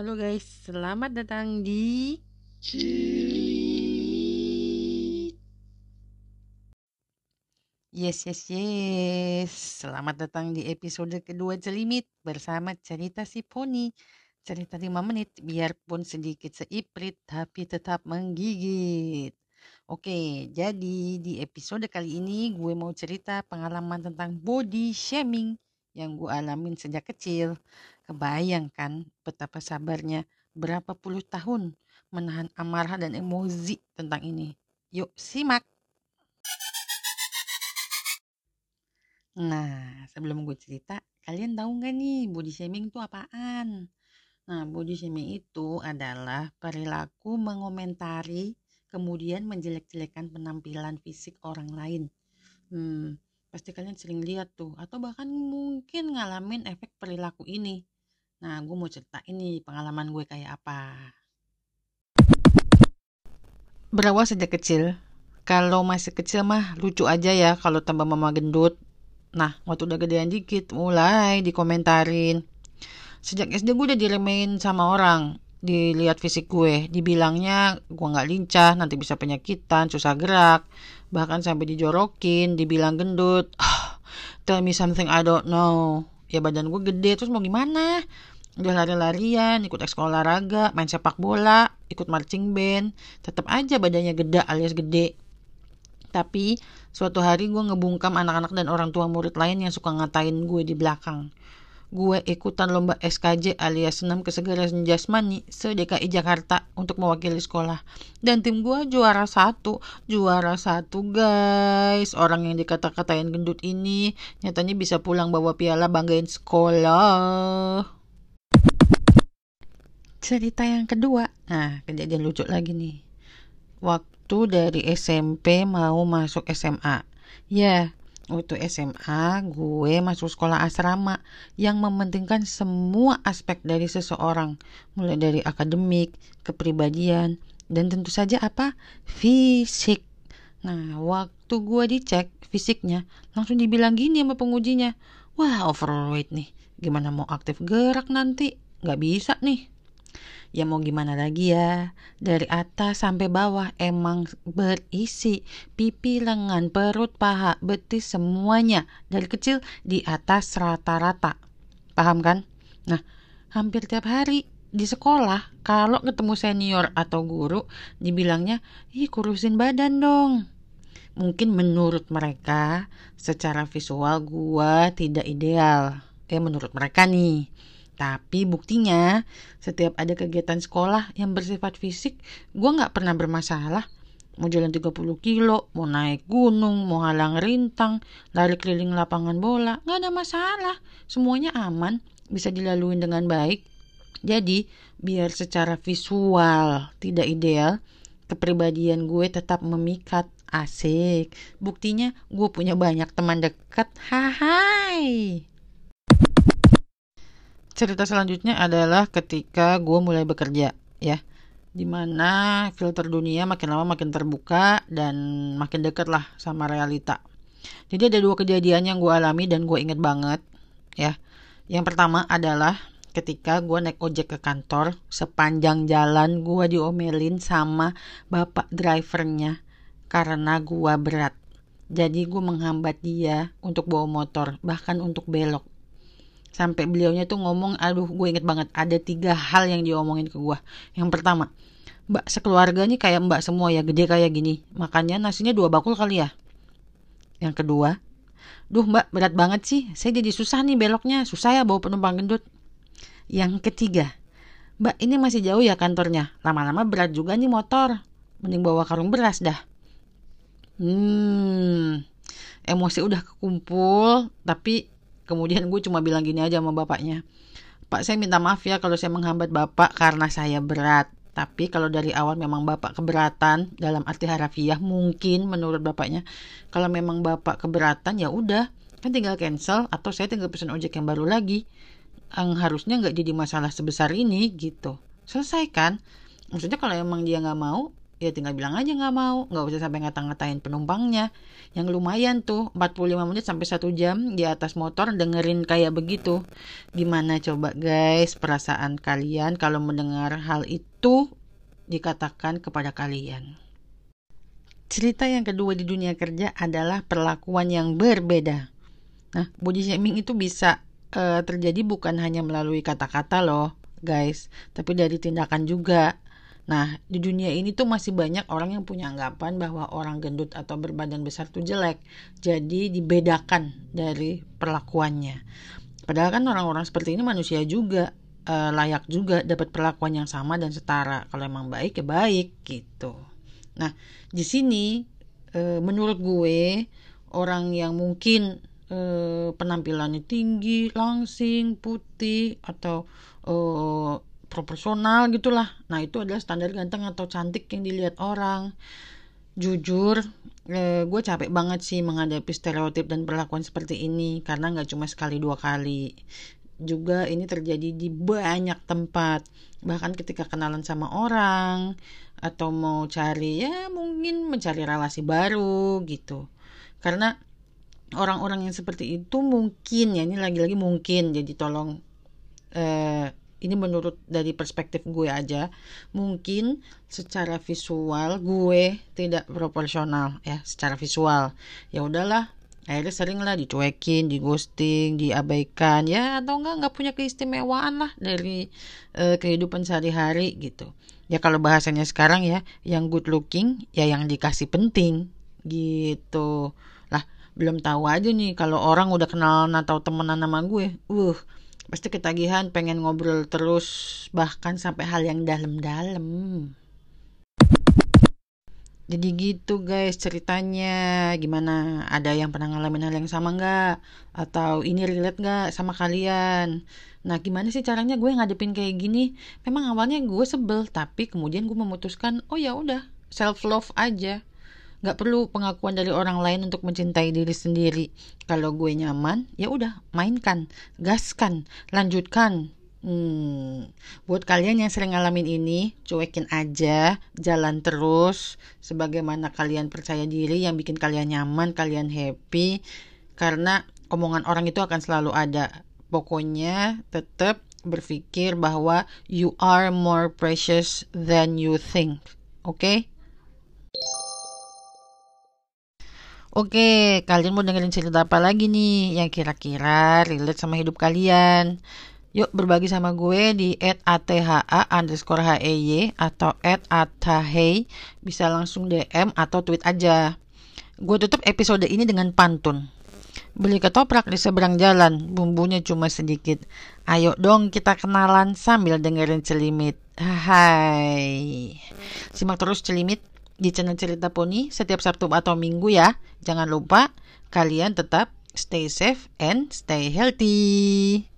Halo guys, selamat datang di Yes, yes, yes. Selamat datang di episode kedua Celimit bersama cerita si Poni. Cerita 5 menit, biarpun sedikit seiprit, tapi tetap menggigit. Oke, jadi di episode kali ini gue mau cerita pengalaman tentang body shaming yang gue alamin sejak kecil. Kebayangkan betapa sabarnya berapa puluh tahun menahan amarah dan emosi tentang ini. Yuk simak! Nah, sebelum gue cerita, kalian tahu nggak nih body shaming itu apaan? Nah, body shaming itu adalah perilaku mengomentari kemudian menjelek-jelekan penampilan fisik orang lain. Hmm, pasti kalian sering lihat tuh atau bahkan mungkin ngalamin efek perilaku ini. Nah, gue mau cerita ini pengalaman gue kayak apa. Berawal sejak kecil. Kalau masih kecil mah lucu aja ya kalau tambah mama gendut. Nah, waktu udah gedean dikit mulai dikomentarin. Sejak SD gue udah diremehin sama orang. Dilihat fisik gue, dibilangnya gue nggak lincah, nanti bisa penyakitan, susah gerak. Bahkan sampai dijorokin, dibilang gendut. Tell me something I don't know. Ya badan gue gede, terus mau gimana? Udah lari-larian, ikut sekolah olahraga, main sepak bola, ikut marching band. Tetap aja badannya gede alias gede. Tapi suatu hari gue ngebungkam anak-anak dan orang tua murid lain yang suka ngatain gue di belakang. Gue ikutan lomba SKJ alias senam kesegaran jasmani se-DKI Jakarta untuk mewakili sekolah. Dan tim gue juara satu. Juara satu guys. Orang yang dikata-katain gendut ini nyatanya bisa pulang bawa piala banggain sekolah. Cerita yang kedua. Nah, kejadian lucu lagi nih. Waktu dari SMP mau masuk SMA. Ya, waktu SMA gue masuk sekolah asrama yang mementingkan semua aspek dari seseorang. Mulai dari akademik, kepribadian, dan tentu saja apa? Fisik. Nah, waktu gue dicek fisiknya, langsung dibilang gini sama pengujinya. Wah, overweight nih. Gimana mau aktif gerak nanti? Gak bisa nih. Ya mau gimana lagi ya? Dari atas sampai bawah emang berisi Pipi, lengan, perut, paha, betis semuanya. Dari kecil di atas rata-rata. Paham kan? Nah hampir tiap hari di sekolah Kalau ketemu senior atau guru Dibilangnya Ih kurusin badan dong. Mungkin menurut mereka Secara visual gua tidak ideal. Ya menurut mereka nih tapi buktinya setiap ada kegiatan sekolah yang bersifat fisik, gue nggak pernah bermasalah. Mau jalan 30 kilo, mau naik gunung, mau halang rintang, lari keliling lapangan bola, nggak ada masalah. Semuanya aman, bisa dilalui dengan baik. Jadi, biar secara visual tidak ideal, kepribadian gue tetap memikat. Asik. Buktinya gue punya banyak teman dekat. Hai. Cerita selanjutnya adalah ketika gue mulai bekerja ya di mana filter dunia makin lama makin terbuka dan makin dekat lah sama realita. Jadi ada dua kejadian yang gue alami dan gue inget banget ya. Yang pertama adalah ketika gue naik ojek ke kantor sepanjang jalan gue diomelin sama bapak drivernya karena gue berat. Jadi gue menghambat dia untuk bawa motor bahkan untuk belok sampai beliaunya tuh ngomong aduh gue inget banget ada tiga hal yang diomongin ke gue yang pertama mbak sekeluarga nih kayak mbak semua ya gede kayak gini. Makanya nasinya dua bakul kali ya? Yang kedua duh mbak berat banget sih. Saya jadi susah nih beloknya. Susah ya bawa penumpang gendut. Yang ketiga mbak ini masih jauh ya kantornya? Lama-lama berat juga nih motor. Mending bawa karung beras dah. Hmm emosi udah kekumpul tapi Kemudian gue cuma bilang gini aja sama bapaknya. Pak saya minta maaf ya kalau saya menghambat bapak karena saya berat. Tapi kalau dari awal memang bapak keberatan dalam arti harafiah mungkin menurut bapaknya kalau memang bapak keberatan ya udah kan tinggal cancel atau saya tinggal pesan ojek yang baru lagi yang harusnya nggak jadi masalah sebesar ini gitu selesai kan maksudnya kalau emang dia nggak mau ya tinggal bilang aja nggak mau. Nggak usah sampai ngata-ngatain penumpangnya. Yang lumayan tuh 45 menit sampai satu jam di atas motor dengerin kayak begitu. Gimana coba guys perasaan kalian kalau mendengar hal itu dikatakan kepada kalian? Cerita yang kedua di dunia kerja adalah perlakuan yang berbeda. Nah body shaming itu bisa uh, terjadi bukan hanya melalui kata-kata loh guys tapi dari tindakan juga Nah, di dunia ini tuh masih banyak orang yang punya anggapan bahwa orang gendut atau berbadan besar tuh jelek. Jadi dibedakan dari perlakuannya. Padahal kan orang-orang seperti ini manusia juga, e, layak juga dapat perlakuan yang sama dan setara. Kalau emang baik ya baik gitu. Nah, di sini e, menurut gue orang yang mungkin e, penampilannya tinggi, langsing, putih atau e, proporsional gitulah. Nah itu adalah standar ganteng atau cantik yang dilihat orang. Jujur, eh, gue capek banget sih menghadapi stereotip dan perlakuan seperti ini karena nggak cuma sekali dua kali. Juga ini terjadi di banyak tempat. Bahkan ketika kenalan sama orang atau mau cari ya mungkin mencari relasi baru gitu. Karena orang-orang yang seperti itu mungkin ya ini lagi-lagi mungkin jadi tolong eh, ini menurut dari perspektif gue aja mungkin secara visual gue tidak proporsional ya secara visual. Ya udahlah akhirnya sering lah dicuekin, di ghosting, diabaikan ya atau enggak nggak punya keistimewaan lah dari uh, kehidupan sehari-hari gitu. Ya kalau bahasanya sekarang ya yang good looking ya yang dikasih penting gitu. Lah belum tahu aja nih kalau orang udah kenal atau temenan sama gue uh pasti ketagihan pengen ngobrol terus bahkan sampai hal yang dalam-dalam jadi gitu guys ceritanya. Gimana? Ada yang pernah ngalamin hal yang sama nggak? Atau ini relate nggak sama kalian? Nah gimana sih caranya gue ngadepin kayak gini? Memang awalnya gue sebel tapi kemudian gue memutuskan oh ya udah self love aja nggak perlu pengakuan dari orang lain untuk mencintai diri sendiri. Kalau gue nyaman ya udah mainkan gaskan lanjutkan. Hmm, buat kalian yang sering ngalamin ini cuekin aja jalan terus. Sebagaimana kalian percaya diri yang bikin kalian nyaman kalian happy. Karena omongan orang itu akan selalu ada. Pokoknya tetap berpikir bahwa you are more precious than you think. Oke? okay? Oke, kalian mau dengerin cerita apa lagi nih yang kira-kira relate sama hidup kalian? Yuk berbagi sama gue di underscore hey atau @atahey bisa langsung DM atau tweet aja. Gue tutup episode ini dengan pantun. Beli ketoprak di seberang jalan, bumbunya cuma sedikit. Ayo dong kita kenalan sambil dengerin celimit. Hai. Simak terus celimit di channel Cerita Poni setiap Sabtu atau Minggu ya. Jangan lupa kalian tetap stay safe and stay healthy.